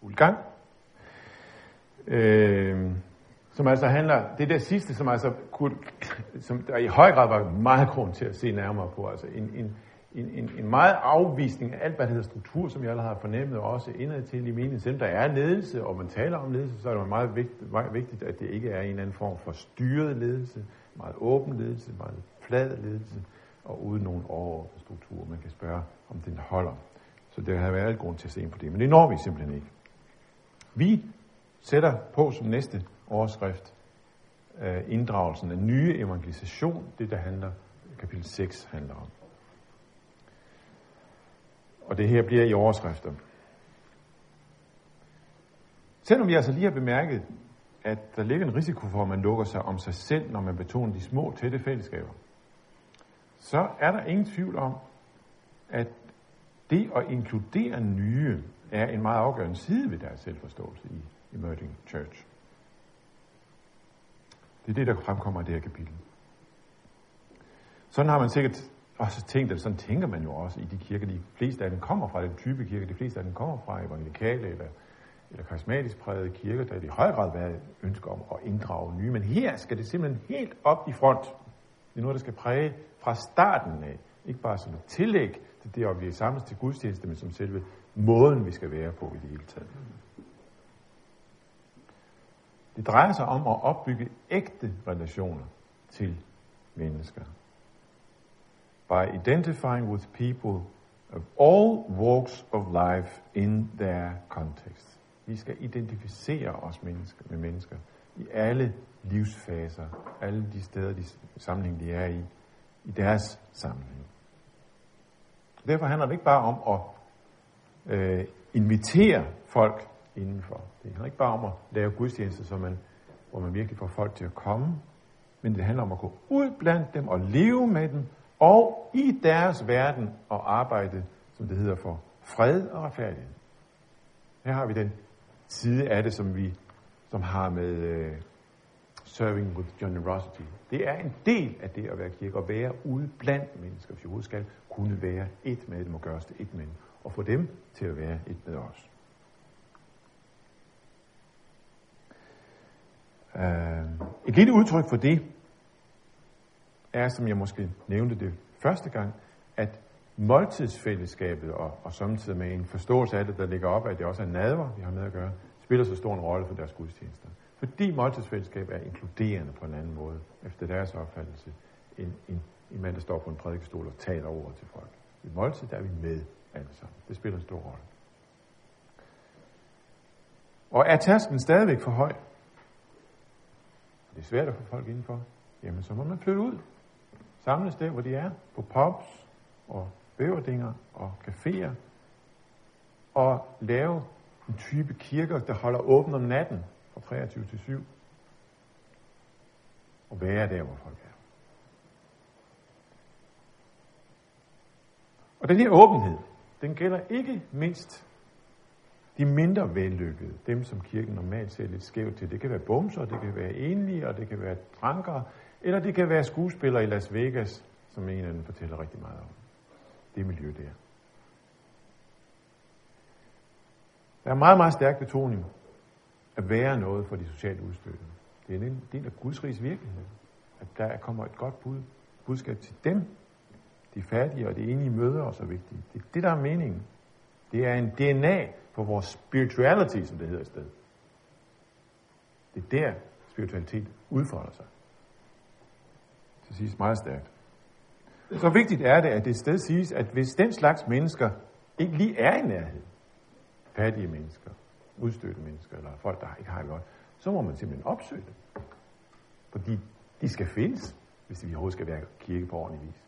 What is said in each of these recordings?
fuld gang. Øh, som altså handler, det der sidste, som altså kunne, som der i høj grad var meget grund til at se nærmere på, altså en, en, en, en, en meget afvisning af alt, hvad der hedder struktur, som jeg allerede har fornemmet, også indad til i meningen. Selvom der er ledelse, og man taler om ledelse, så er det meget vigtigt, meget vigtigt, at det ikke er en eller anden form for styret ledelse, meget åben ledelse, meget flad ledelse, og uden nogen overordnet struktur, man kan spørge, om den holder. Så det har været alt grund til at se ind på det, men det når vi simpelthen ikke. Vi sætter på som næste overskrift øh, inddragelsen af nye evangelisation, det der handler, kapitel 6 handler om. Og det her bliver i overskrifter. Selvom vi altså lige har bemærket, at der ligger en risiko for, at man lukker sig om sig selv, når man betoner de små, tætte fællesskaber, så er der ingen tvivl om, at det at inkludere nye er en meget afgørende side ved deres selvforståelse i Emerging Church. Det er det, der fremkommer i det her kapitel. Sådan har man sikkert også tænkt, at sådan tænker man jo også i de kirker. De fleste af dem kommer fra den type kirke. De fleste af dem kommer fra evangelikale eller, eller karismatisk prægede kirker, der i høj grad været ønsker om at inddrage nye. Men her skal det simpelthen helt op i front. Det er noget, der skal præge fra starten af. Ikke bare som et tillæg til det, at vi er samlet til gudstjeneste, men som selve måden, vi skal være på i det hele taget. Det drejer sig om at opbygge ægte relationer til mennesker. By identifying with people of all walks of life in their context. Vi skal identificere os mennesker med mennesker i alle livsfaser, alle de steder, de sammenhæng, de er i, i deres sammenhæng. Derfor handler det ikke bare om at øh, invitere folk indenfor. Det handler ikke bare om at lave gudstjenester, så man, hvor man virkelig får folk til at komme, men det handler om at gå ud blandt dem og leve med dem, og i deres verden og arbejde, som det hedder, for fred og retfærdighed. Her har vi den side af det, som vi som har med uh, serving with generosity. Det er en del af det at være kirke, at være ude blandt mennesker, hvis vi skal kunne være et med dem og gøres til et med dem, og få dem til at være et med os. Øh, et lille udtryk for det er, som jeg måske nævnte det første gang, at måltidsfællesskabet, og, og samtidig med en forståelse af det, der ligger op, at det også er nadver, vi har med at gøre, spiller så stor en rolle for deres gudstjenester. Fordi måltidsfællesskab er inkluderende på en anden måde, efter deres opfattelse, end en, en mand, der står på en prædikestol og taler over til folk. I måltid der er vi med alle sammen. Det spiller en stor rolle. Og er tasken stadigvæk for høj? Det er svært at få folk indenfor. Jamen, så må man flytte ud. Samles der, hvor de er. På pubs og bøverdinger og caféer. Og lave en type kirker, der holder åben om natten fra 23 til 7. Og være der, hvor folk er. Og den her åbenhed, den gælder ikke mindst de mindre vellykkede, dem som kirken normalt ser lidt skævt til. Det kan være bumser, det kan være enlige, og det kan være drankere, eller det kan være skuespillere i Las Vegas, som en af dem fortæller rigtig meget om. Det miljø der. Der er meget, meget stærk betoning at være noget for de socialt udstødte. Det er en del af Guds rigs virkelighed. At der kommer et godt bud, budskab til dem, de fattige og de enige møder er så vigtige. Det er det, der er meningen. Det er en DNA for vores spirituality, som det hedder i stedet. Det er der, spiritualitet udfolder sig. Det siges meget stærkt. Så vigtigt er det, at det sted siges, at hvis den slags mennesker ikke lige er i nærhed, fattige mennesker, udstødte mennesker, eller folk, der ikke har det godt, så må man simpelthen opsøge dem. Fordi de skal findes, hvis vi overhovedet skal være kirke på ordentlig vis.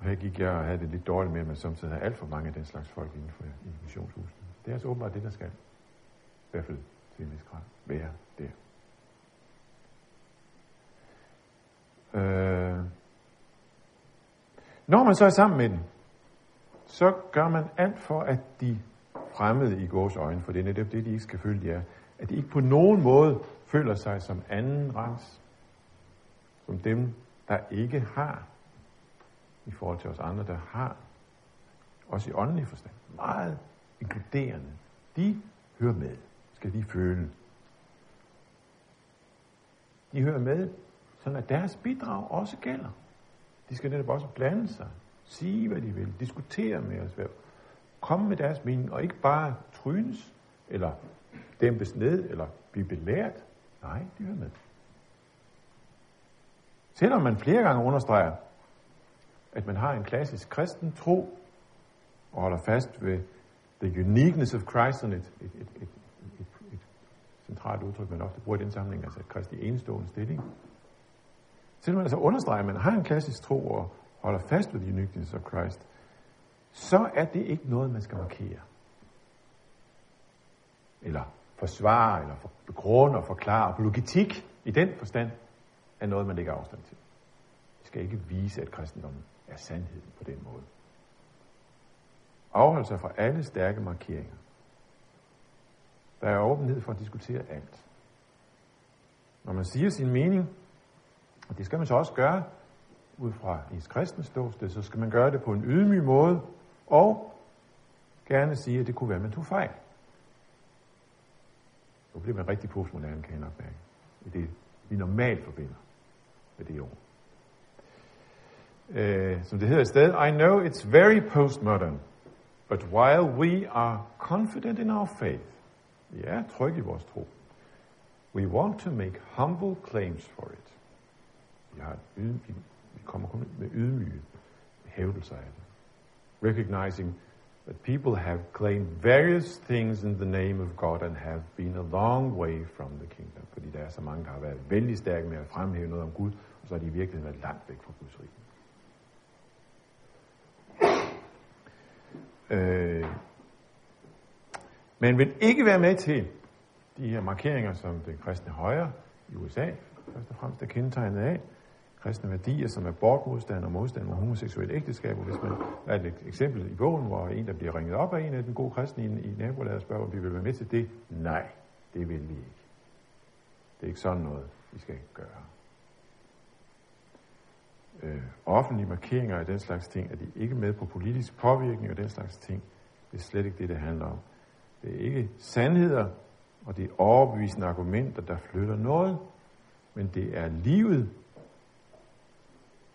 Og her gik jeg og havde det lidt dårligt med, at man samtidig har alt for mange af den slags folk inden for i missionshuset. Det er altså åbenbart det, der skal. I hvert fald til en vis grad være der. Øh. Når man så er sammen med dem, så gør man alt for, at de fremmede i gårs øjne, for det er netop det, de ikke skal føle, de er, at de ikke på nogen måde føler sig som anden rangs, som dem, der ikke har, i forhold til os andre, der har også i åndelig forstand, meget inkluderende, de hører med, skal de føle. De hører med, sådan at deres bidrag også gælder. De skal netop også blande sig, sige hvad de vil, diskutere med os, komme med deres mening, og ikke bare trynes, eller dæmpes ned, eller blive belært. Nej, de hører med. Selvom man flere gange understreger, at man har en klassisk kristen tro, og holder fast ved the uniqueness of Christ, sådan et, et, et, et, et, et centralt udtryk, man ofte bruger i den sammenhæng, altså Kristi enestående stilling. Selvom man altså understreger, at man har en klassisk tro og holder fast ved the uniqueness of Christ, så er det ikke noget, man skal markere. Eller forsvare, eller begrunde og forklare. Apologetik i den forstand er noget, man lægger afstand til. Vi skal ikke vise, at kristendommen er sandheden på den måde. Afhold sig fra alle stærke markeringer. Der er åbenhed for at diskutere alt. Når man siger sin mening, og det skal man så også gøre ud fra ens kristne ståsted, så skal man gøre det på en ydmyg måde, og gerne sige, at det kunne være, at man tog fejl. Nu bliver man rigtig postmoderne, kan jeg nok mærke. I det, vi normalt forbinder med det ord øh, som det hedder i stedet, I know it's very postmodern, but while we are confident in our faith, vi er trygge i vores tro, we want to make humble claims for it. Vi, har yd, vi kommer kun med ydmyge hævdelser af det. Recognizing that people have claimed various things in the name of God and have been a long way from the kingdom. Fordi der er så mange, der har været vældig stærke med at fremhæve noget om Gud, og så har de i virkeligheden været langt væk fra Guds rige. Øh, men vil ikke være med til de her markeringer, som den kristne højre i USA først og fremmest er kendetegnet af, kristne værdier, som er bortmodstand og modstand mod homoseksuelle ægteskaber. Hvis man er et eksempel i bogen, hvor en, der bliver ringet op af en af den gode kristne i, i nabolaget og spørger, om vi vil være med til det. Nej, det vil vi ikke. Det er ikke sådan noget, vi skal gøre. Øh, offentlige markeringer og den slags ting, er de ikke med på politisk påvirkning og den slags ting. Det er slet ikke det, det handler om. Det er ikke sandheder, og det er overbevisende argumenter, der flytter noget, men det er livet,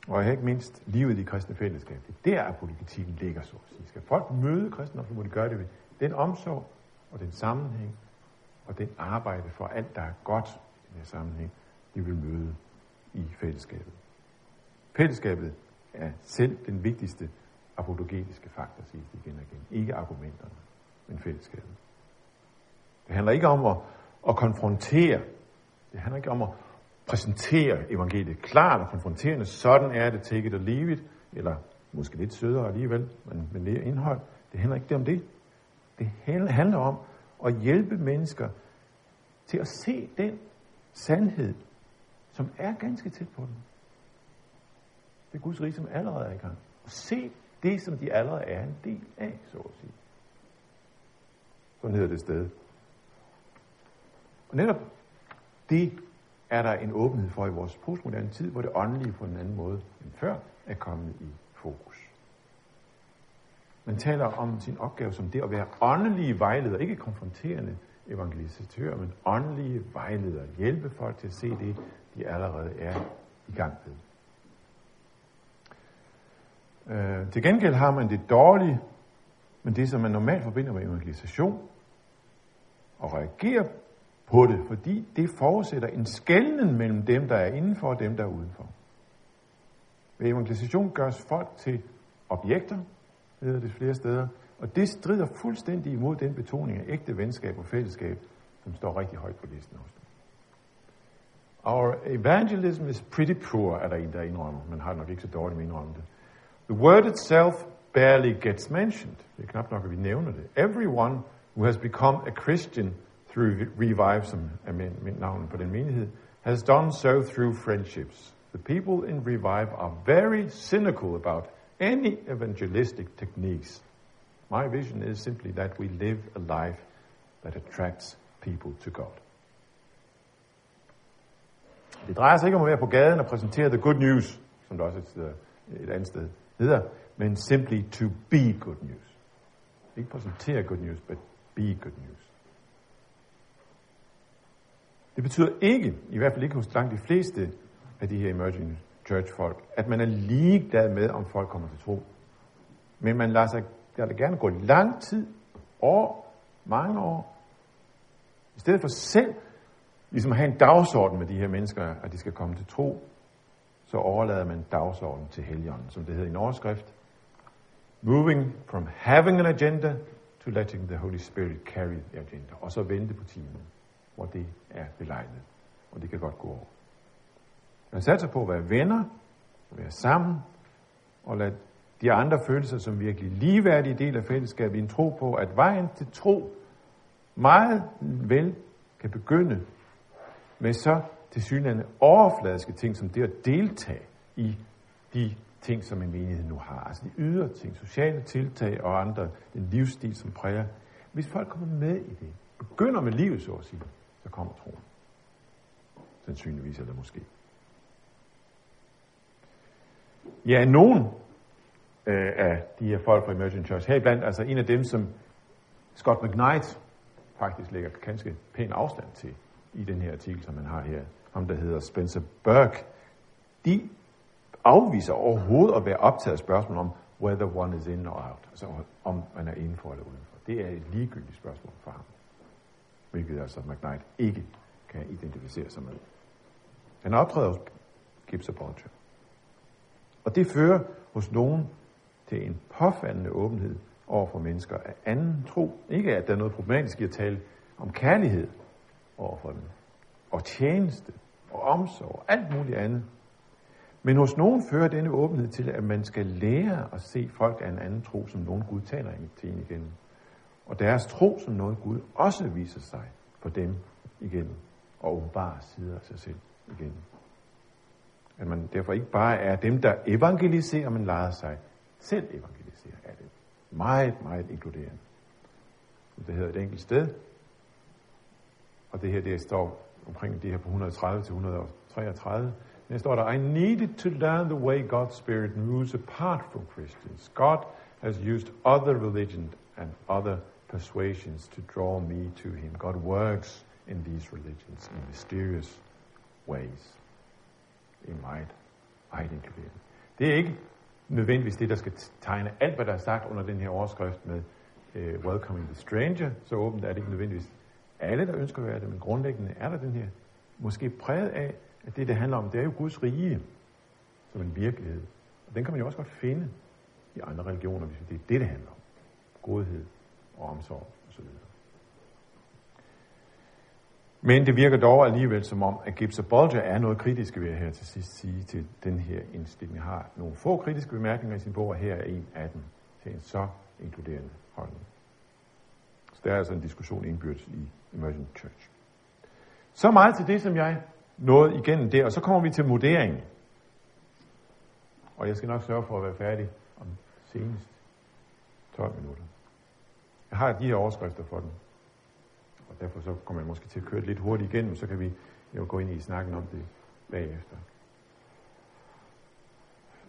og ikke mindst livet i kristne fællesskab. Det er der, at politikken ligger, så at sige. Skal folk møde kristne, så må de gøre det ved den omsorg og den sammenhæng og den arbejde for alt, der er godt i den her sammenhæng, de vil møde i fællesskabet. Fællesskabet er selv den vigtigste apologetiske faktor, siges det igen og igen. Ikke argumenterne, men fællesskabet. Det handler ikke om at, at konfrontere. Det handler ikke om at præsentere evangeliet klart og konfronterende. Sådan er det, tækket og livet. Eller måske lidt sødere alligevel, men med mere indhold. Det handler ikke om det. Det handler om at hjælpe mennesker til at se den sandhed, som er ganske tæt på dem. Det er Guds rige, som allerede er i gang. Og se det, som de allerede er en del af, så at sige. Sådan hedder det sted. Og netop det er der en åbenhed for i vores postmoderne tid, hvor det åndelige på en anden måde end før er kommet i fokus. Man taler om sin opgave som det at være åndelige vejledere, ikke konfronterende evangelisatører, men åndelige vejledere. Hjælpe folk til at se det, de allerede er i gang med. Øh, til gengæld har man det dårlige, men det som man normalt forbinder med evangelisation, og reagerer på det, fordi det forudsætter en skælden mellem dem, der er indenfor og dem, der er udenfor. Ved evangelisation gørs folk til objekter, hedder det flere steder, og det strider fuldstændig imod den betoning af ægte venskab og fællesskab, som står rigtig højt på listen hos dem. Our evangelism is pretty poor, er der en, der indrømmer. Man har nok ikke så dårligt med indrømme det. The word itself barely gets mentioned. Det knap nok, at vi nævner det. Everyone who has become a Christian through Revive, som er navnet på den menighed, has done so through friendships. The people in Revive are very cynical about any evangelistic techniques. My vision is simply that we live a life that attracts people to God. Det drejer sig ikke om at være på gaden og præsentere the good news, som der også et, et andet sted hedder. men simply to be good news. Ikke præsentere good news, but be good news. Det betyder ikke, i hvert fald ikke hos langt de fleste af de her emerging church folk, at man er ligeglad med, om folk kommer til tro. Men man lader sig lader det gerne gå lang tid, år, mange år, i stedet for selv ligesom at have en dagsorden med de her mennesker, at de skal komme til tro, så overlader man dagsordenen til Helligånden, som det hedder i en overskrift. Moving from having an agenda to letting the Holy Spirit carry the agenda. Og så vente på timen, hvor det er belejligt. Og det kan godt gå over. Man satser på at være venner, at være sammen, og lade de andre følelser som virkelig ligeværdige del af fællesskabet, i en tro på, at vejen til tro meget vel kan begynde med så til synligheden overfladiske ting, som det at deltage i de ting, som en menighed nu har. Altså de ydre ting, sociale tiltag og andre, den livsstil, som præger. Hvis folk kommer med i det, begynder med livet, så at sige, så kommer troen. Sandsynligvis eller måske. Ja, nogen øh, af de her folk fra Emerging Church, heriblandt altså en af dem, som Scott McKnight faktisk lægger ganske pæn afstand til i den her artikel, som man har her, ham der hedder Spencer Burke, de afviser overhovedet at være optaget af spørgsmål om, whether one is in or out, altså om man er indenfor eller udenfor. Det er et ligegyldigt spørgsmål for ham, hvilket altså McKnight ikke kan identificere sig med. Han optræder hos Gibbs og Bolger. Og det fører hos nogen til en påfaldende åbenhed over for mennesker af anden tro. Ikke at der er noget problematisk i at tale om kærlighed over for dem, og tjeneste, og omsorg, og alt muligt andet. Men hos nogen fører denne åbenhed til, at man skal lære at se folk af en anden tro, som nogen Gud taler til en igen. Og deres tro som noget Gud også viser sig for dem igen, og åbenbare sider af sig selv igen. At man derfor ikke bare er dem, der evangeliserer, men lader sig selv evangelisere af det. Meget, meget inkluderende. Det hedder et enkelt sted. Og det her, det står omkring det her på 130 til 133. Der står der, I needed to learn the way God's Spirit moves apart from Christians. God has used other religions and other persuasions to draw me to him. God works in these religions in mysterious ways. I meget, meget inkluderende. Det er ikke nødvendigvis det, der skal tegne alt, hvad der er sagt under den her overskrift med uh, Welcoming the Stranger. Så åbent er det ikke nødvendigvis alle, der ønsker at være det, men grundlæggende er der den her, måske præget af, at det, det handler om, det er jo Guds rige som en virkelighed. Og den kan man jo også godt finde i andre religioner, hvis det er det, det handler om. Godhed og omsorg osv. Men det virker dog alligevel som om, at Gibbs og Bolger er noget kritisk, vil jeg her til sidst sige til den her indstilling. Jeg har nogle få kritiske bemærkninger i sin bog, og her er en af dem til en så inkluderende holdning. Der er altså en diskussion indbyrdes i Emerging Church. Så meget til det, som jeg nåede igennem der, og så kommer vi til moderingen. Og jeg skal nok sørge for at være færdig om senest 12 minutter. Jeg har de her overskrifter for den. Og derfor så kommer jeg måske til at køre lidt hurtigt igennem, så kan vi jo gå ind i snakken om det bagefter.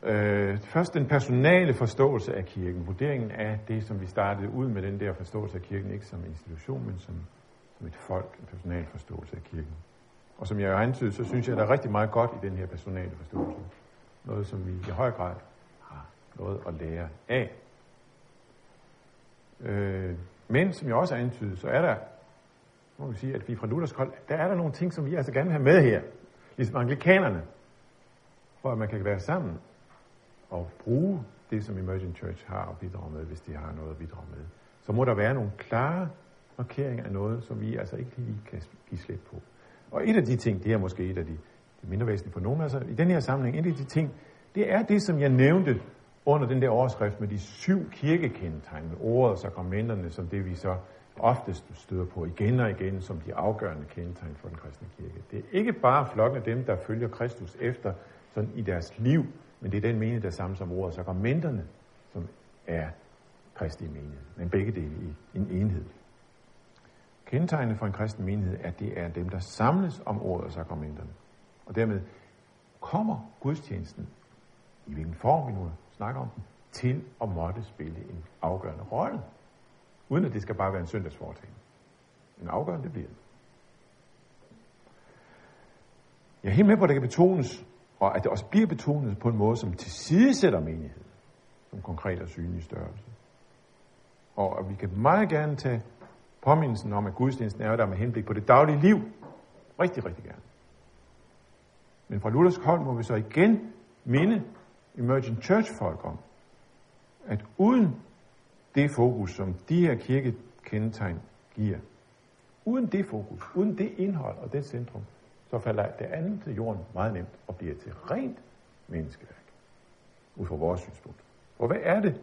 Øh, først den personale forståelse af kirken. Vurderingen af det, som vi startede ud med den der forståelse af kirken, ikke som institution, men som, som et folk, en personal forståelse af kirken. Og som jeg har antydet, så synes jeg, at der er rigtig meget godt i den her personale forståelse. Noget, som vi i høj grad har noget at lære af. Øh, men som jeg også har antydet, så er der, må man sige, at vi fra Luthers hold, der er der nogle ting, som vi altså gerne vil have med her. Ligesom anglikanerne. For at man kan være sammen at bruge det, som Emerging Church har at bidrage med, hvis de har noget at bidrage med. Så må der være nogle klare markeringer af noget, som vi altså ikke lige kan give slip på. Og et af de ting, det er måske et af de, de mindre væsentlige for nogen, altså i den her sammenhæng, et af de ting, det er det, som jeg nævnte under den der overskrift med de syv kirkekendetegn, med ordet og sakramenterne, som det vi så oftest støder på igen og igen som de afgørende kendetegn for den kristne kirke. Det er ikke bare flokken af dem, der følger Kristus efter sådan i deres liv, men det er den mening, der samme som ordet sakramenterne, som er kristi menighed. Men begge dele i en enhed. Kendetegnene for en kristen menighed er, at det er dem, der samles om ordet og sakramenterne. Og dermed kommer gudstjenesten, i hvilken form vi nu snakker om den, til at måtte spille en afgørende rolle. Uden at det skal bare være en søndagsforetagende. En afgørende bliver det. Jeg er helt med på, at det kan betones, og at det også bliver betonet på en måde, som tilsidesætter menigheden som konkret og synlig størrelse. Og at vi kan meget gerne tage påmindelsen om, at gudstjenesten er der med henblik på det daglige liv. Rigtig, rigtig gerne. Men fra Luthersk hold må vi så igen minde Emergent Church folk om, at uden det fokus, som de her kirkekendetegn giver, uden det fokus, uden det indhold og det centrum, så falder det andet til jorden meget nemt og bliver til rent menneskeværk, ud fra vores synspunkt. Og hvad er det,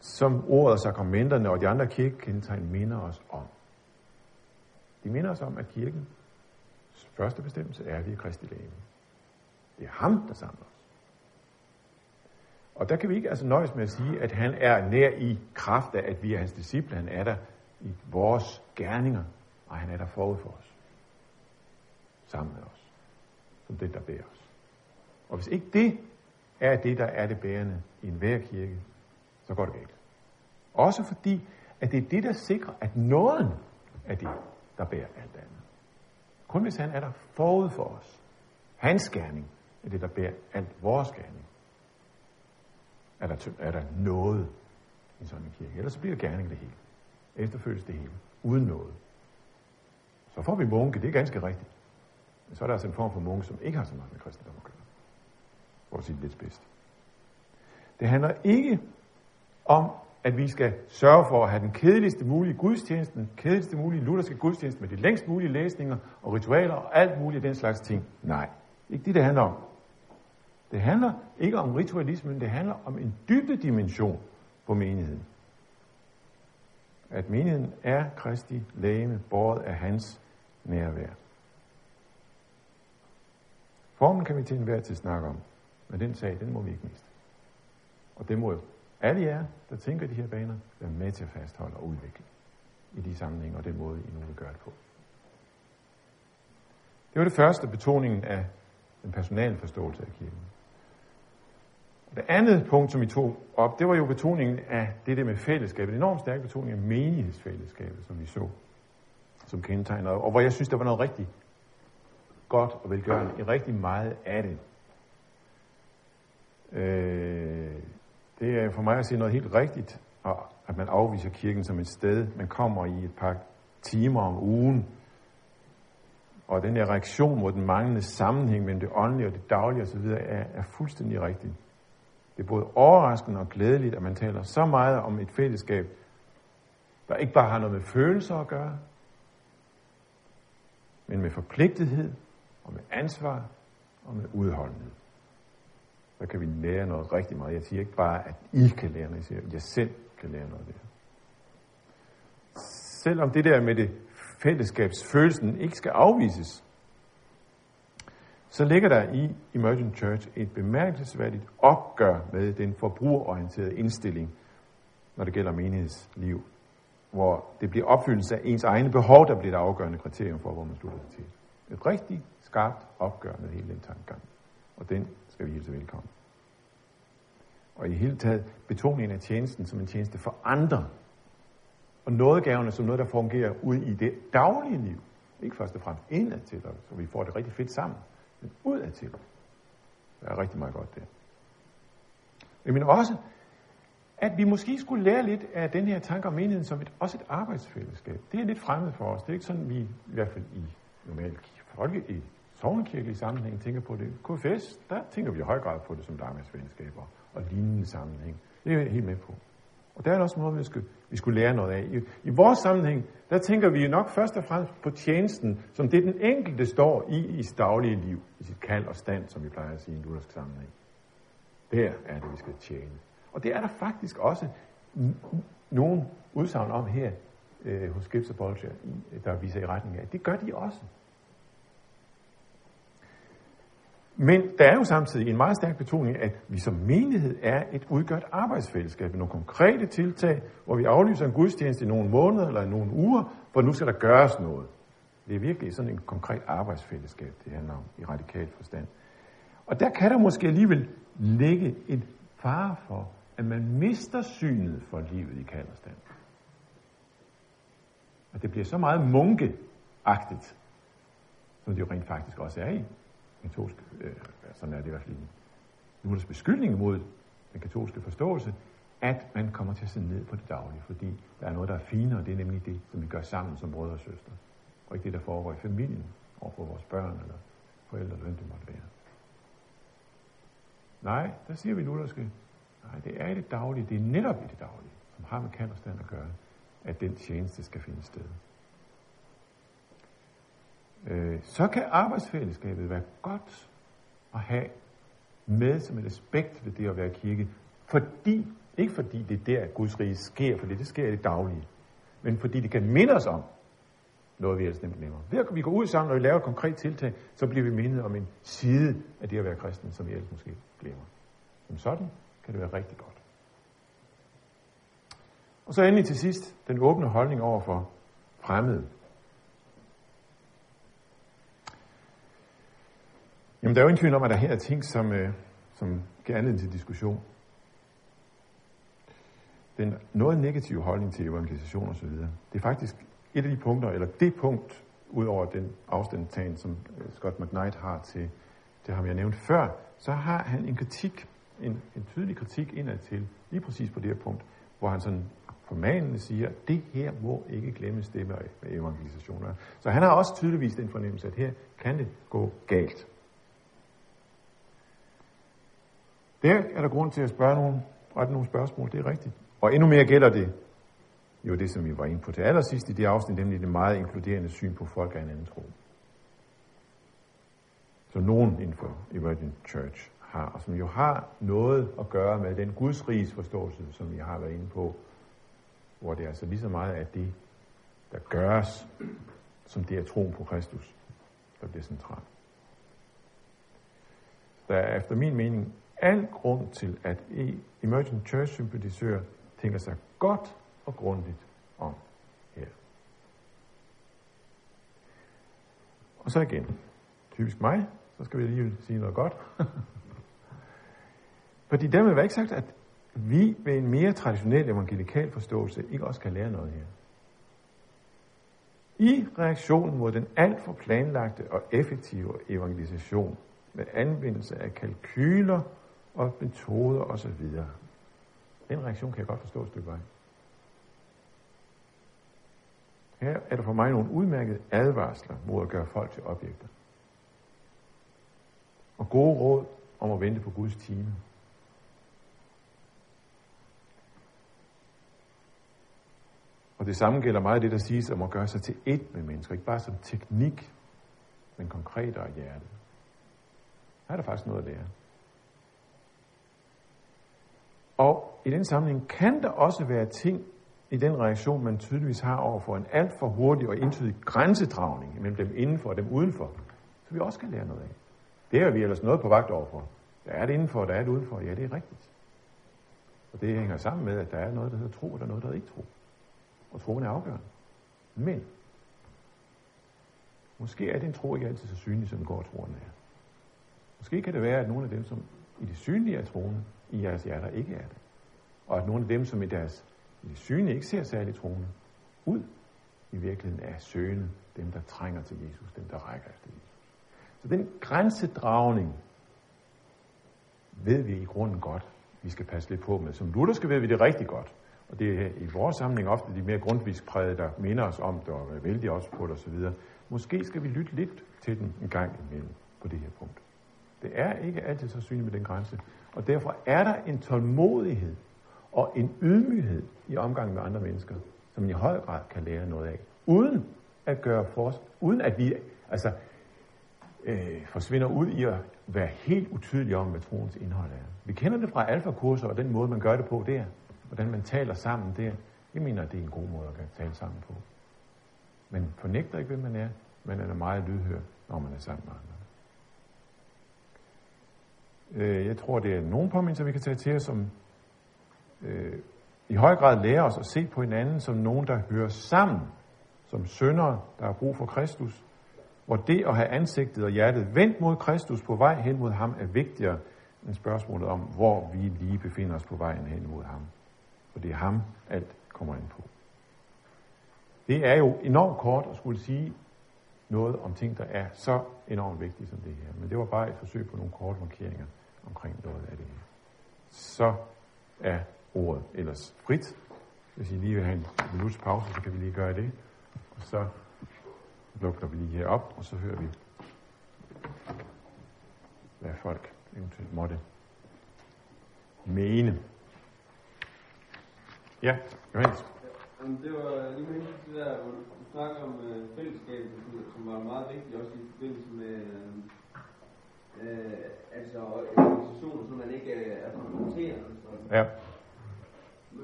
som ordet og sakramenterne og de andre kirkekendetegn minder os om? De minder os om, at kirken første bestemmelse er, at vi er Kristi læge. Det er ham, der samler os. Og der kan vi ikke altså nøjes med at sige, at han er nær i kraft af, at vi er hans disciple. Han er der i vores gerninger, og han er der forud for os. Sammen med os. Som det, der bærer os. Og hvis ikke det er det, der er det bærende i enhver kirke, så går det galt. Også fordi, at det er det, der sikrer, at nåden er det, der bærer alt andet. Kun hvis han er der forud for os. Hans gerning er det, der bærer alt vores gerning. Er der, er der noget i sådan en kirke. Ellers bliver gerning det hele. Efterfølges det hele. Uden noget. Så får vi munke, det er ganske rigtigt. Men så er der altså en form for munke, som ikke har så meget med kristendom at gøre. For at sige det lidt bedst. Det handler ikke om, at vi skal sørge for at have den kedeligste mulige gudstjeneste, den kedeligste mulige lutherske gudstjeneste med de længst mulige læsninger og ritualer og alt muligt af den slags ting. Nej, ikke det, det handler om. Det handler ikke om ritualismen, det handler om en dybde dimension på menigheden. At menigheden er Kristi lægeme, båret af hans nærvær. Formen kan vi til enhver tid snakke om, men den sag, den må vi ikke miste. Og det må alle jer, der tænker de her baner, være med til at fastholde og udvikle i de sammenhænge og den måde, I nu vil gøre det på. Det var det første, betoningen af den personale forståelse af kirken. Det andet punkt, som vi tog op, det var jo betoningen af det der med fællesskabet. En enormt stærk betoning af menighedsfællesskabet, som vi så som kendetegner. Og hvor jeg synes, der var noget rigtig godt og velgørende i rigtig meget af det. Øh, det er for mig at sige noget helt rigtigt, og at man afviser kirken som et sted, man kommer i et par timer om ugen, og den her reaktion mod den manglende sammenhæng mellem det åndelige og det daglige osv. Er, er fuldstændig rigtig. Det er både overraskende og glædeligt, at man taler så meget om et fællesskab, der ikke bare har noget med følelser at gøre, men med forpligtethed og med ansvar og med udholdenhed. Så kan vi lære noget rigtig meget. Jeg siger ikke bare, at I kan lære noget, jeg siger, at jeg selv kan lære noget af det her. Selvom det der med det fællesskabsfølelsen ikke skal afvises, så ligger der i Emergent Church et bemærkelsesværdigt opgør med den forbrugerorienterede indstilling, når det gælder menighedsliv, hvor det bliver opfyldelse af ens egne behov, der bliver det afgørende kriterium for, hvor man slutter sig til. Et rigtig skarpt opgør med hele den tankegang. Og den skal vi hilse velkommen. Og i hele taget betoningen af tjenesten som en tjeneste for andre. Og nådegaverne som noget, der fungerer ud i det daglige liv. Ikke først og fremmest indad til, så vi får det rigtig fedt sammen men udad til. Der er rigtig meget godt der. Jeg mener også, at vi måske skulle lære lidt af den her tanke om menigheden som et, også et arbejdsfællesskab. Det er lidt fremmed for os. Det er ikke sådan, vi i hvert fald i normalt folke, i sovnekirkelige sammenhæng tænker på det. KFS, der tænker vi i høj grad på det som et og lignende sammenhæng. Det er jeg helt med på. Og der er også noget, vi skulle, vi skulle lære noget af. I, I vores sammenhæng, der tænker vi nok først og fremmest på tjenesten, som det den enkelte står i i sit daglige liv, i sit kald og stand, som vi plejer at sige i en luthersk sammenhæng. Der er det, vi skal tjene. Og det er der faktisk også nogle udsagn om her øh, hos Gibbs og Bolger, der viser i retning af. Det gør de også. Men der er jo samtidig en meget stærk betoning, at vi som menighed er et udgørt arbejdsfællesskab med nogle konkrete tiltag, hvor vi aflyser en gudstjeneste i nogle måneder eller i nogle uger, for nu skal der gøres noget. Det er virkelig sådan en konkret arbejdsfællesskab, det handler om i radikal forstand. Og der kan der måske alligevel ligge en fare for, at man mister synet for livet i kalderstand. At det bliver så meget munkeagtigt, som det jo rent faktisk også er i katolsk, øh, sådan er det i hvert fald i Luthers beskyldning mod den katolske forståelse, at man kommer til at se ned på det daglige, fordi der er noget, der er finere, og det er nemlig det, som vi gør sammen som brødre og søstre, og ikke det, der foregår i familien, overfor vores børn eller forældre, eller hvem det måtte være. Nej, der siger vi lutherske, nej, det er i det daglige, det er netop i det daglige, som har med kanderstand at gøre, at den tjeneste skal finde sted. Øh, så kan arbejdsfællesskabet være godt at have med som et aspekt ved det at være kirke, fordi, ikke fordi det er der, at Guds rige sker, for det sker i det daglige, men fordi det kan minde os om noget, vi ellers nemt glemmer. Ved at vi går ud sammen, og vi laver et konkret tiltag, så bliver vi mindet om en side af det at være kristen, som vi ellers måske glemmer. Som sådan kan det være rigtig godt. Og så endelig til sidst, den åbne holdning over for fremmede. Jamen, der er jo ingen tvivl om, at der her er ting, som, øh, som giver anledning til diskussion. Den noget negative holdning til evangelisation osv., det er faktisk et af de punkter, eller det punkt, ud over den afstandtagen, som øh, Scott McKnight har til, det ham, jeg nævnte før, så har han en kritik, en, en tydelig kritik indad til, lige præcis på det her punkt, hvor han sådan formanende siger, det her må ikke glemmes det med evangelisationer. Så han har også tydeligvis den fornemmelse, at her kan det gå galt. Der er der grund til at spørge nogen, rette nogle spørgsmål, det er rigtigt. Og endnu mere gælder det jo det, som vi var inde på til allersidst i det afsnit, nemlig det meget inkluderende syn på folk af en anden tro. Som nogen inden for Emergent Church har, og som jo har noget at gøre med den gudsrigs forståelse, som vi har været inde på, hvor det er altså lige så meget af det, der gøres, som det er troen på Kristus, der bliver centralt. Der er efter min mening al grund til, at Emergent Church sympatisører tænker sig godt og grundigt om her. Og så igen, typisk mig, så skal vi lige sige noget godt. Fordi dermed var ikke sagt, at vi med en mere traditionel evangelikal forståelse ikke også kan lære noget her. I reaktionen mod den alt for planlagte og effektive evangelisation med anvendelse af kalkyler og metoder osv. Den reaktion kan jeg godt forstå et stykke vej. Her er der for mig nogle udmærkede advarsler mod at gøre folk til objekter. Og gode råd om at vente på Guds time. Og det samme gælder meget det, der siges om at gøre sig til ét med mennesker. Ikke bare som teknik, men konkret og hjerte. Her er der faktisk noget at lære. Og i den sammenhæng kan der også være ting i den reaktion, man tydeligvis har over for en alt for hurtig og entydig grænsedragning mellem dem indenfor og dem udenfor, så vi også kan lære noget af. Det er vi ellers noget på vagt overfor. Der er det indenfor, der er det udenfor. Ja, det er rigtigt. Og det hænger sammen med, at der er noget, der hedder tro, og der er noget, der hedder ikke tro. Og troen er afgørende. Men, måske er den tro ikke altid så synlig, som går troen er. Måske kan det være, at nogle af dem, som i det synlige er troende, i jeres hjerter ikke er det. Og at nogle af dem, som i deres syne ikke ser særligt troende, ud i virkeligheden er søgende, dem der trænger til Jesus, dem der rækker efter Jesus. Så den grænsedragning ved vi i grunden godt, vi skal passe lidt på med. Som lutherske ved vi det rigtig godt. Og det er i vores samling ofte de mere grundvis grundviskpræget, der minder os om det, og er vældig også på det osv. Måske skal vi lytte lidt til den en gang imellem på det her punkt. Det er ikke altid så synligt med den grænse. Og derfor er der en tålmodighed og en ydmyghed i omgang med andre mennesker, som man i høj grad kan lære noget af. Uden at gøre for, uden at vi altså, øh, forsvinder ud i at være helt utydelige om, hvad troens indhold er. Vi kender det fra alfakurser, og den måde, man gør det på der, hvordan man taler sammen der. Jeg mener, at det er en god måde at tale sammen på. Men fornægter ikke, hvem man er, men er meget lydhør, når man er sammen med andre. Øh, jeg tror, det er nogle påmindelser, vi kan tage til os, som øh, i høj grad lærer os at se på hinanden som nogen, der hører sammen, som sønder, der har brug for Kristus, hvor det at have ansigtet og hjertet vendt mod Kristus på vej hen mod ham er vigtigere end spørgsmålet om, hvor vi lige befinder os på vejen hen mod ham. For det er ham, alt kommer ind på. Det er jo enormt kort at skulle sige noget om ting, der er så enormt vigtige som det her. Men det var bare et forsøg på nogle korte markeringer omkring noget af det her. Så er ordet ellers frit. Hvis I lige vil have en minuts pause, så kan vi lige gøre det. Og så lukker vi lige her op, og så hører vi, hvad folk eventuelt måtte mene. Ja, Johannes. Jamen, det var lige med det der, hvor du, snakker om øh, fællesskabet, som var meget vigtigt også i forbindelse med øh, øh, altså organisationer, som man ikke øh, er konfronterende. Ja.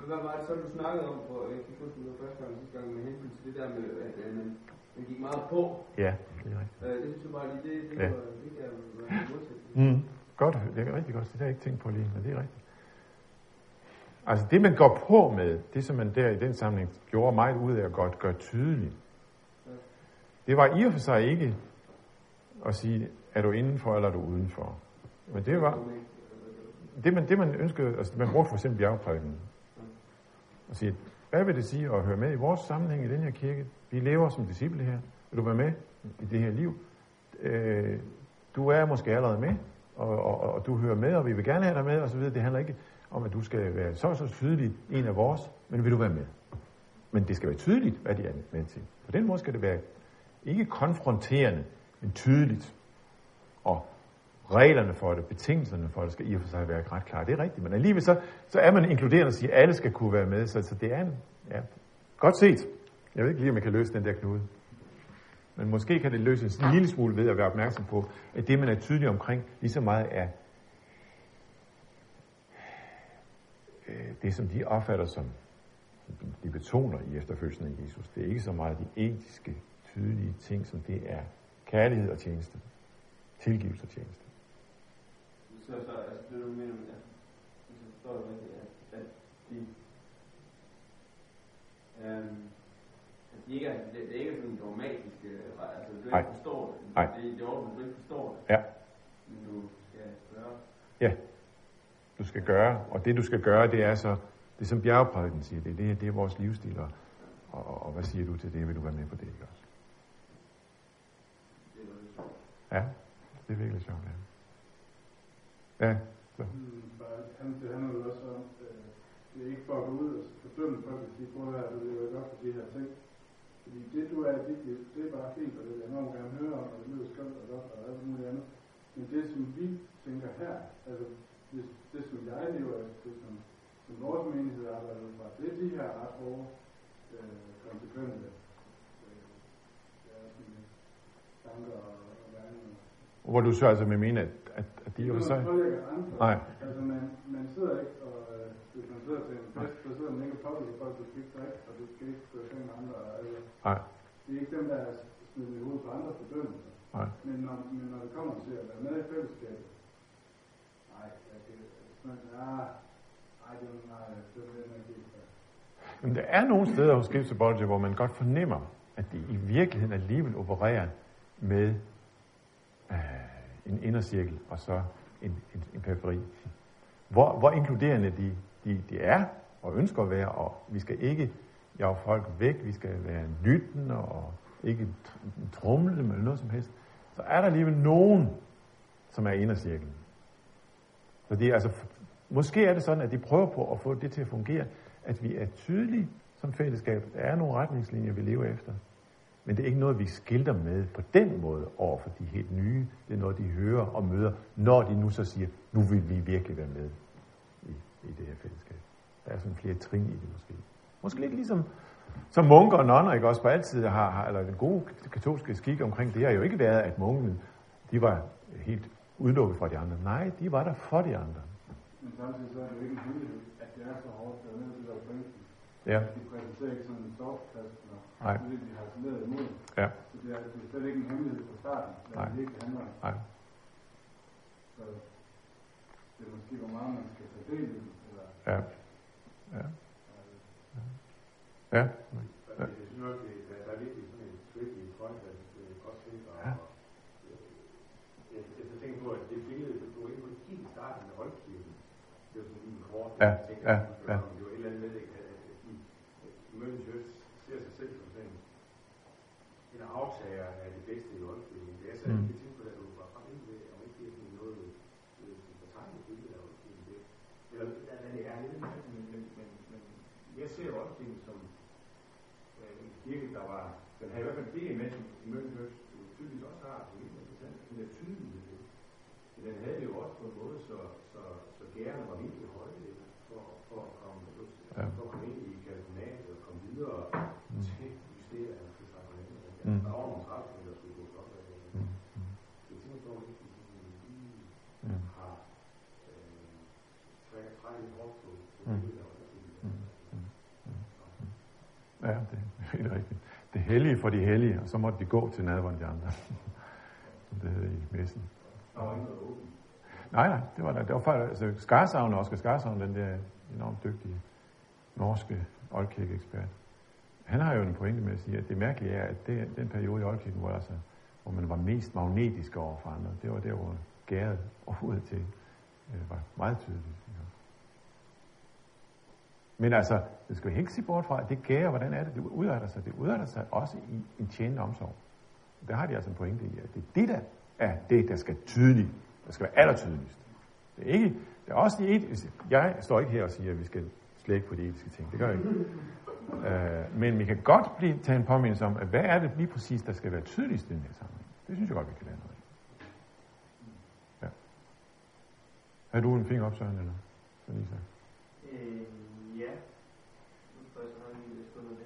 Hvad var det så, du snakkede om, for, jeg kan huske det første gang, sidste gang, med hensyn til det der med, at at man, man gik meget på. Ja, det er rigtigt. Øh, det synes jeg bare lige, det, det, Ja. var, det være en modsætning. Mm. Godt, det er rigtig godt. Det har jeg ikke tænkt på lige, men det er rigtigt. Altså det, man går på med, det som man der i den sammenhæng gjorde meget ud af at godt gøre tydeligt, det var i og for sig ikke og sige, er du indenfor eller er du udenfor. Men det var, det man, det man ønskede, altså man brugte for eksempel bjergprædiken, og sige, hvad vil det sige at høre med i vores sammenhæng i den her kirke? Vi lever som disciple her. Vil du være med i det her liv? Øh, du er måske allerede med, og, og, og du hører med, og vi vil gerne have dig med, og så videre. Det handler ikke om, at du skal være så så tydelig en af vores, men vil du være med? Men det skal være tydeligt, hvad de er med til. På den måde skal det være ikke konfronterende, men tydeligt. Og reglerne for det, betingelserne for det, skal i og for sig være ret klare. Det er rigtigt, men alligevel så, så er man inkluderende og siger, at alle skal kunne være med. Så, så det er en, ja, godt set. Jeg ved ikke lige, om man kan løse den der knude. Men måske kan det løses en lille smule ved at være opmærksom på, at det, man er tydelig omkring, lige så meget er øh, det, som de opfatter som de betoner i efterfølgelsen af Jesus. Det er ikke så meget de etiske, tydelige ting, som det er kærlighed og tjeneste. Tilgivelse og tjeneste. Så, så altså, det du mener, ja, forstår det rigtigt, at, at de, øhm, at de ikke er, det, det er ikke sådan dogmatisk, øh, altså du ikke forstår det. Nej. Det, det er ordentligt, du ikke forstår det. Ja. Men du skal spørge. Ja, du skal gøre, og det du skal gøre, det er så, det er som bjergprædiken siger, det, det, det er vores livsstil, og, og, og hvad siger du til det, vil du være med på det, ikke også? Det er noget sjovt. Ja, det er virkelig sjovt, ja. Ja, så. Han, det handler jo også om, øh, det er ikke for at gå ud og fordømme folk og sige, prøv at høre, du lever ikke for de her ting. Fordi det, du er i det er bare fint, og det vil jeg enormt gerne høre om, og det lyder skønt og godt og alt muligt andet. Men det, som vi tænker her, altså det, det som jeg lever af, det som, som vores menighed arbejder ud fra, det er de her ret hårde, øh, konsekvenser. øh, ja, øh, tanker og. Hvor du så altså med mene, at, at, at de. Det pålægger andre. Nej. Altså, man, man sidder ikke, og øh, hvis man sidder til en fest, så sidder man ikke og pålægger folk, du skal ikke drikke, og du skal ikke seng med andre. Altså, Nej, det er ikke dem, der er smidt i hovedet på andre fordømmelser. nej. Men når, men når det kommer til at være med i fællesskabet, nej, jeg kan, sådan, ah, ej, det er nej, det er det, ikke Men der er nogle steder hos Gipsy hvor man godt fornemmer, at de i virkeligheden alligevel opererer med øh, en indercirkel og så en, en, en periferi. Hvor, hvor inkluderende de, de, de er og ønsker at være, og vi skal ikke jage folk væk, vi skal være lyttende og ikke trumle dem eller noget som helst, så er der alligevel nogen, som er i indercirklen. Så det er altså, måske er det sådan, at de prøver på at få det til at fungere, at vi er tydelige som fællesskab. Der er nogle retningslinjer, vi lever efter. Men det er ikke noget, vi skilter med på den måde over for de helt nye. Det er noget, de hører og møder, når de nu så siger, nu vil vi virkelig være med i, i det her fællesskab. Der er sådan flere trin i det måske. Måske lidt ligesom som munker og nonner, ikke også på altid har, har eller den gode katolske skik omkring det har jo ikke været, at munkene, de var helt udelukket fra de andre. Nej, de var der for de andre. Men samtidig så er det jo ikke en hemmelighed, at det er så hårdt, at nede til der pointen. Ja, De præsenterer ikke sådan en når Nej. det, de har imod. ja, Så det er, det er slet ikke en hemmelighed fra starten, hvad Nej. det virkelig handler om. nej. Så det er måske, hvor meget man skal tage del i det, eller Ja, ja, ja. Ja. Jeg synes nok, det er, der er virkelig sådan en tricky point, at det er godt set. Og, Ja. øh, jeg, jeg tænker på, at det billede, du var inde på helt i starten, forestil Ja, mig, tænker, ja, at ja. det var et eller andet med, at at de i Møllens Høst ser sig selv som sådan en, en aftager af det bedste i oldkirken. Det er så Mm. mm. ikke tænkt på, at du var frem ind med, om ikke det er sådan noget, øh, som betegner billedet af oldkirken. Det, eller, eller det er lidt mere, men, men, men, men jeg ser oldkirken som øh, en kirke, der var, den havde i hvert fald det element, som Møllens Høst jo tydeligvis også har, det er helt interessant, den der tydelighed. Men den havde det jo også på en måde, så, så, så gærerne var virkelig høje for, for at komme, Ja. for at komme ind i kalkunatet og komme videre Mm. til justeringer til sakramentet. Mm. Der var nogle træffer, der skulle gå op af. Mm. Mm. Det er sådan noget, som lige Mm. har øh, træ- trækket hårdt på på Mm. billedet af oldkirken. Mm. Ja, det er helt rigtigt. Det hellige for de hellige, og så måtte de gå til nadveren de andre. Som det hedder i messen. Nej, nej, det var der. Det var faktisk, altså Skarsavn, Oscar Skarsavn, den der enormt dygtige norske oldkirkeekspert. Han har jo en pointe med at sige, at det mærkelige er, at det, den periode i oldkirken, hvor, altså, hvor man var mest magnetisk over for andre, det var der, hvor gæret overhovedet til øh, var meget tydeligt. Ikke? Men altså, det skal vi ikke se bort fra, at det gære, hvordan er det, det udarter sig? Det udarter sig også i en tjenende omsorg. Der har de altså en pointe i, at det er det, der er det, der skal tydeligt, der skal være allertydeligst. Det er ikke, det er også de etiske. Jeg står ikke her og siger, at vi skal slække på de etiske ting. Det gør jeg ikke. Uh, men vi kan godt blive tage en påmindelse om, at hvad er det lige præcis, der skal være tydeligst i den her sammenhæng. Det synes jeg godt, vi kan lære noget af. Ja. Har du en finger op, Søren, eller? Sådan Lisa? Øh, ja.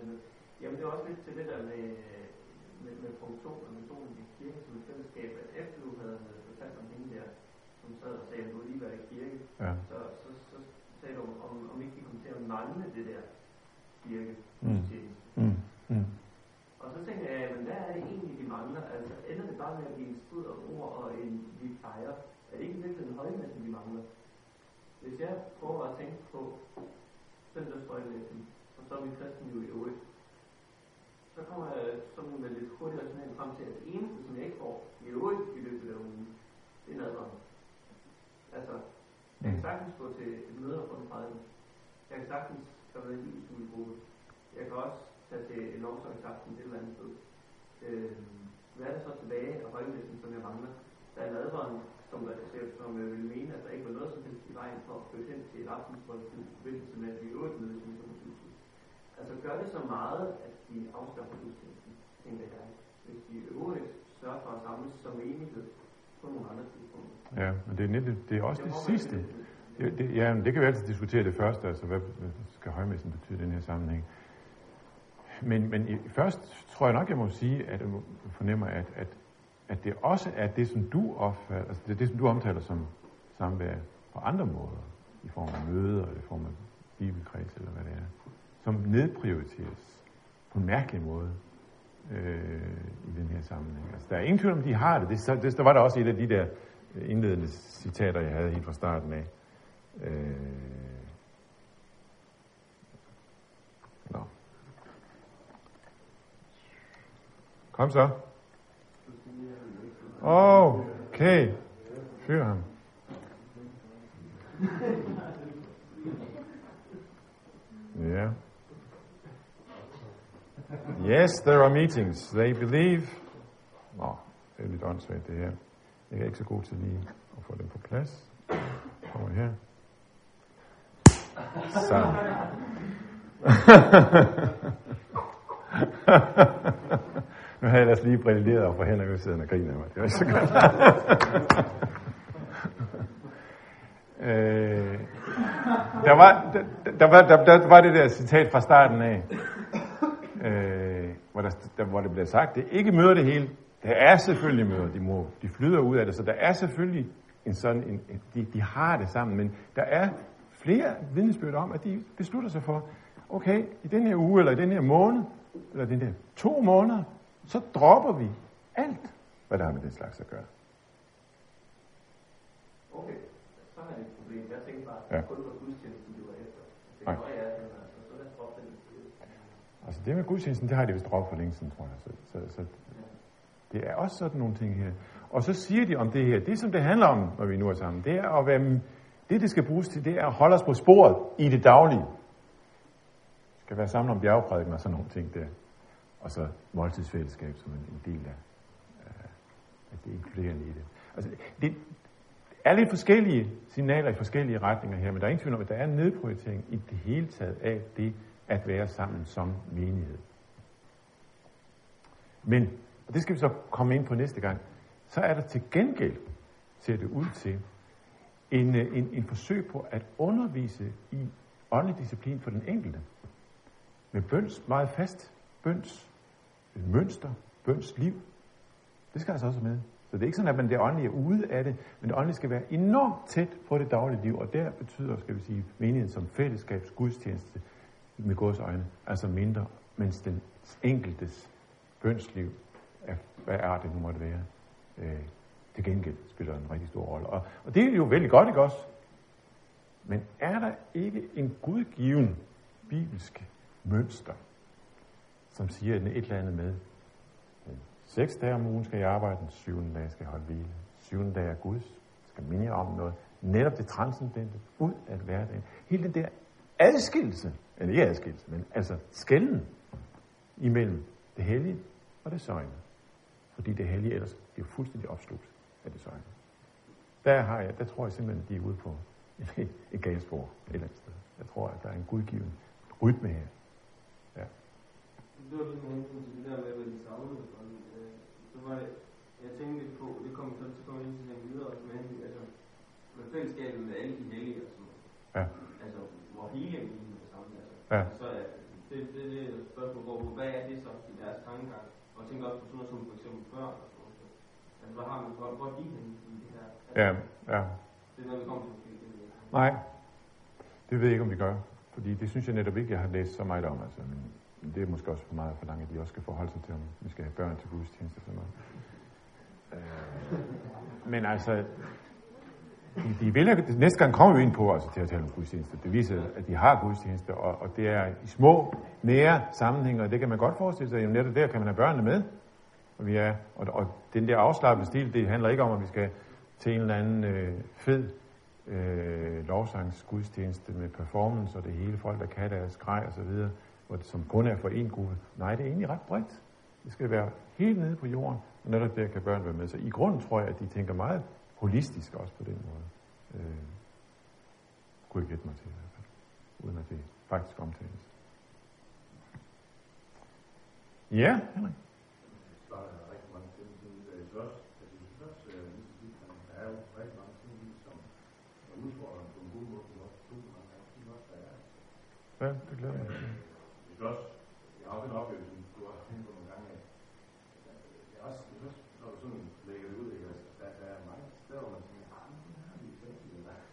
Lidt. Jamen det er også lidt til det der med, med, med funktion og metoden i kirken som et fællesskab, at efter du havde fortalt om hende der, som sad og sagde, at du lige være i kirke, Ja. så, så, så sagde du, om, om ikke vi kom til at mangle det der kirke Mm. Mm. Mm. Og så tænker jeg, men hvad er det egentlig, de mangler? Altså, ender det bare med at blive en strid om ord og en vi fejrer? Er det ikke virkelig en højmessen, de mangler? Hvis jeg prøver at tænke på søndagsføjlæsen, og så er vi kristne jo i øvrigt, så kommer jeg sådan med lidt hurtigere sådan frem til, at det eneste, som jeg ikke får i øvrigt i løbet af ugen, det er nadveren. Altså, jeg kan sagtens gå til et møde og få en prædiken. Jeg kan sagtens gøre en livsstudiegruppe. Jeg kan også tage til en omsorgsaften et eller andet sted. Øh, hvad er der så tilbage af højmessen, som jeg mangler? Der er nadveren, som, der- som jeg vil mene, at der ikke var noget som helst i vejen for at flytte hen til et aftensmåltid i forbindelse med, at vi øvrigt mødes i missionshuset. Altså gør det så meget, at de afskaffer gudstjenesten, tænker jeg. Hvis de øvrigt sørger for at samles som enighed på nogle andre tidspunkter. Ja, men det er, netop, det er også det håber, sidste. det- Det, det, ja, men det kan vi altid diskutere det første, altså hvad, skal højmessen betyde i den her sammenhæng. Men, men i, først tror jeg nok, jeg må sige, at jeg fornemmer, at, at, at det også er det, som du opfatter, altså det det, som du omtaler som samvær på andre måder, i form af møder, eller i form af bibelkreds, eller hvad det er, som nedprioriteres på en mærkelig måde øh, i den her sammenhæng. Altså, der er ingen tvivl om, de har det. det, så- det der var der også et af de der indledende citater, jeg havde helt fra starten af. Øh, Nå. Kom så. Oh, okay. Ham. Ja. Yes, there are meetings. They believe. Nå, det lidt åndssvagt det her. Jeg er ikke så god til lige at få dem. Nu jeg ellers lige brilleret og for Henrik og sidder og griner af mig. Det var så godt. øh, der, var, der, der, var, der, der var det der citat fra starten af, øh, hvor, der, der, hvor det blev sagt, det ikke møder det hele. Der er selvfølgelig møder, de, må, de flyder ud af det, så der er selvfølgelig en sådan, en, en, de, de har det sammen, men der er flere vidnesbyrd om, at de beslutter sig for, okay, i den her uge, eller i den her måned, eller den her to måneder, så dropper vi alt, hvad der har med den slags at gøre. Okay, så er det et problem. Jeg tænkte bare, Ja. at kun var gudstjenesten, du var efter. Det Nej. ja, den er, så lad droppe den. Altså det med gudstjenesten, det har de vist droppet for længe siden, tror jeg. Så, så, så det er også sådan nogle ting her. Og så siger de om det her, det som det handler om, når vi nu er sammen, det er at være, Det, det skal bruges til, det er at holde os på sporet i det daglige. Det skal være sammen om bjergprædiken og sådan nogle ting der. Og så måltidsfællesskab som en, en del af, af det inkluderende i det. Altså, det er lidt forskellige signaler i forskellige retninger her, men der er ingen tvivl om, at der er en nedprioritering i det hele taget af det at være sammen som menighed. Men, og det skal vi så komme ind på næste gang, så er der til gengæld, ser det ud til, en, en, en forsøg på at undervise i åndelig disciplin for den enkelte. Med bøns meget fast, bøns mønster, bøns liv. Det skal altså også med. Så det er ikke sådan, at man det åndelige er ude af det, men det åndelige skal være enormt tæt på det daglige liv, og der betyder, skal vi sige, menigheden som fællesskabs gudstjeneste med Guds øjne, altså mindre, mens den enkeltes bønsliv, er, hvad er det nu måtte være, øh, til gengæld spiller en rigtig stor rolle. Og, og det er jo vældig godt, ikke også? Men er der ikke en gudgiven bibelsk mønster, som siger et eller andet med, Seks dage om ugen skal jeg arbejde, den syvende dag skal jeg holde hvile. Syvende dag er Guds, skal minde om noget. Netop det transcendente, ud af hverdagen. Hele den der adskillelse, eller ikke adskillelse, men altså skælden imellem det hellige og det søjne. Fordi det hellige ellers bliver fuldstændig opslugt af det søjne. Der, har jeg, der tror jeg simpelthen, at de er ude på et, et galt spor et eller andet sted. Jeg tror, at der er en gudgiven rytme her. Det var lidt med hensyn til det der med, hvad de savnede. Øh, så var det, jeg tænkte lidt på, det kommer så, så kommer jeg ind til videre også med, altså, med fællesskabet med alle de hellige og sådan noget. Ja. Altså, hvor hele er sammen. Altså. Ja. Så er det, det, det, det spørgsmål går på, hvad er det så i deres tankegang? Og tænker også på sådan noget som for eksempel børn og sådan noget. Altså, hvad har man, hvor, hvor er de henne i det her? Altså, Ja, ja. Det er noget, vi kommer til det ikke. Nej, det ved jeg ikke, om vi gør. Fordi det synes jeg netop ikke, jeg har læst så meget om. Altså. Men det er måske også for meget for langt, at de også skal forholde sig til, om vi skal have børn til gudstjeneste og sådan noget. Øh, men altså, de, de vil, næste gang kommer vi ind på altså, til at tale om gudstjeneste. Det viser, at de har gudstjeneste, og, og det er i små, nære sammenhænge, og det kan man godt forestille sig. Jamen netop der kan man have børnene med. Og, vi er, og, og den der afslappede stil, det handler ikke om, at vi skal til en eller anden øh, fed øh, lovsangsgudstjeneste med performance og det hele, folk der kan deres grej og så videre, hvor det som kun er for en gruppe. Nej, det er egentlig ret bredt. Det skal være helt nede på jorden, og netop der kan børn være med. Så i grunden tror jeg, at de tænker meget holistisk også på den måde. Øh, kunne jeg gætte mig til i hvert fald, uden at det faktisk omtales. Ja, Henrik? Der er rigtig mange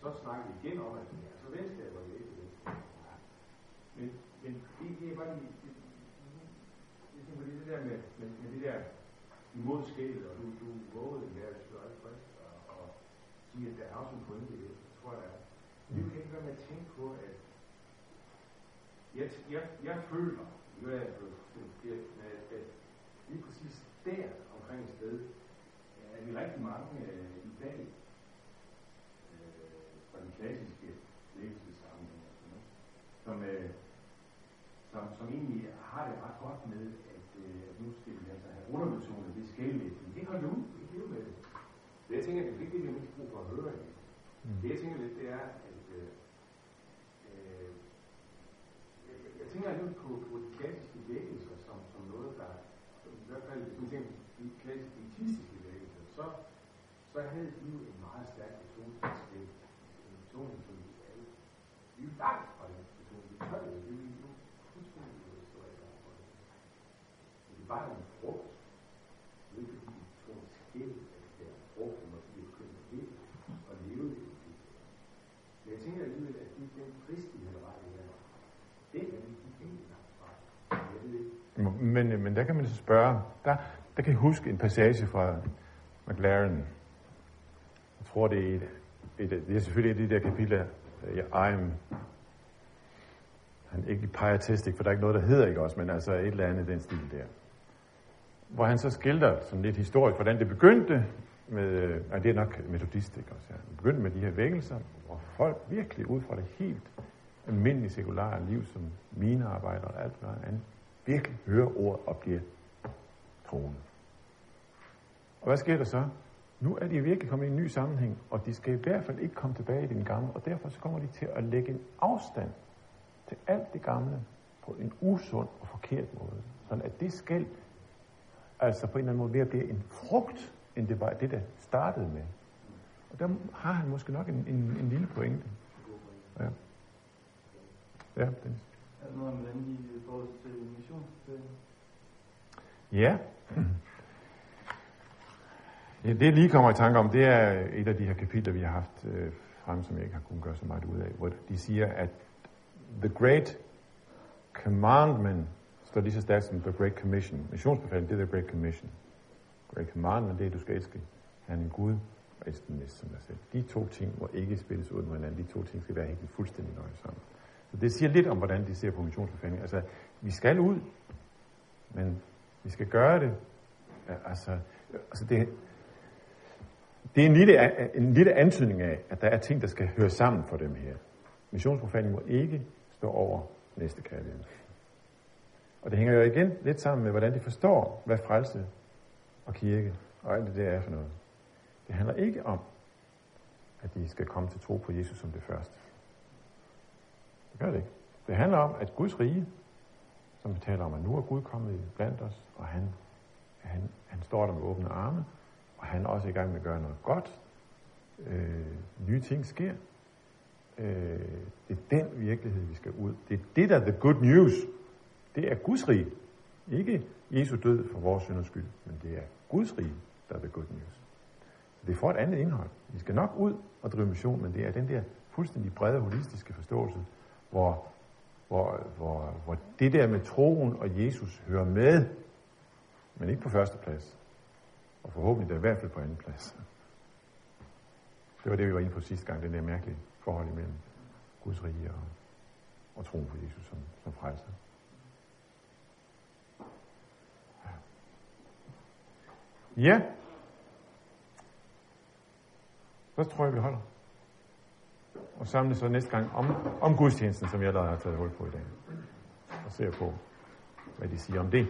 så snakker vi igen om, at det er så venskab, og det ikke ægte venskab. Men, men det, det er bare lige, det, det, det, på det der med, med, med det der imod skælet, og du, du vågede det der, hvis du er frisk, og, og sige, at der er også en pointe i det, tror jeg, er. Men vi kan ikke være med at tænke på, at jeg, jeg, jeg føler, nu er jeg blevet forkert, at, at lige præcis der omkring et sted, er vi rigtig mange øh, i dag øh, fra de klassiske levelsessammenhænge, og sådan noget, som, øh, som, som egentlig har det ret godt med, at, øh, at nu skal vi altså have underbetonet det skælvægning. Det holder ud, vi med det. Det jeg tænker, det er ikke det, vi har mest brug for at høre i. Mm. Det jeg tænker lidt, det er, at øh, øh, jeg, jeg- tænker lidt på, på de klassiske vækkelser som, som noget, der de klassiske vækkelser, så, så havde de jo en meget stærk betoning, en betoning, som vi alle, vi er langt fra den betoning, vi tør det, vi er jo fuldstændig historie over det. Så det er bare en frugt, det er ikke fordi vi tror en skæld, at det er en frugt, hvor man bliver kønt helt og leve det. Men jeg tænker alligevel, at det, den kristne han var i her, den er vi ikke langt fra. Jeg ved ikke, men, øh, men der kan man så spørge, der, der kan jeg huske en passage fra McLaren. Jeg tror, det er, et, et, det er selvfølgelig et af de der kapitler, øh, jeg I'm, han ikke pietistic, for der er ikke noget, der hedder ikke også, men altså et eller andet i den stil der. Hvor han så skildrer sådan lidt historisk, hvordan det begyndte med, øh, og det er nok metodistik også, ja. Det begyndte med de her vækkelser, hvor folk virkelig ud fra det helt almindelige sekulære liv, som mine arbejder og alt hvad andet, virkelig hører ordet og bliver troende. Og hvad sker der så? Nu er de virkelig kommet i en ny sammenhæng, og de skal i hvert fald ikke komme tilbage i den gamle, og derfor så kommer de til at lægge en afstand til alt det gamle på en usund og forkert måde. Sådan at det skal altså på en eller anden måde ved at blive en frugt, end det var det, der startede med. Og der har han måske nok en, en, en lille pointe. Ja. Ja, Dennis. Er noget om, hvordan de i forhold til mission? Ja. ja. Det jeg lige kommer i tanke om, det er et af de her kapitler, vi har haft øh, frem, som jeg ikke har kunnet gøre så meget ud af, hvor de siger, at the great commandment står lige så stærkt som the great commission. Missionsbefalingen, det er the great commission. Great commandment, det er, at du skal elske Herren en Gud og elske den næste som dig selv. De to ting må ikke spilles ud med hinanden. De to ting skal være helt fuldstændig nøje sammen. Så det siger lidt om, hvordan de ser på missionsbefalingen. Altså, vi skal ud, men vi skal gøre det. Ja, altså, altså det, det er en lille, en lille antydning af, at der er ting, der skal høre sammen for dem her. Missionsbefalingen må ikke stå over næste kærlighed. Og det hænger jo igen lidt sammen med, hvordan de forstår, hvad frelse og kirke og alt det der er for noget. Det handler ikke om, at de skal komme til tro på Jesus som det første. Det gør det ikke. Det handler om, at Guds rige, som vi taler om, at nu er Gud kommet blandt os, og han, han, han står der med åbne arme, og han er også i gang med at gøre noget godt. Øh, nye ting sker. Øh, det er den virkelighed, vi skal ud. Det er det, der er the good news. Det er Guds rige. Ikke Jesu død for vores synders skyld, men det er Guds rige, der er the good news. Så det får et andet indhold. Vi skal nok ud og drive mission, men det er den der fuldstændig brede, holistiske forståelse, hvor, hvor, hvor, hvor det der med troen og Jesus hører med, men ikke på første plads. Og forhåbentlig der i hvert fald på anden plads. Det var det, vi var inde på sidste gang, den der mærkelige forhold imellem Guds rige og, og troen på Jesus som, som frelser. Ja. Så tror jeg, vi holder. Og samles så næste gang om, om gudstjenesten, som jeg allerede har taget hul på i dag. Og ser på, hvad de siger om det.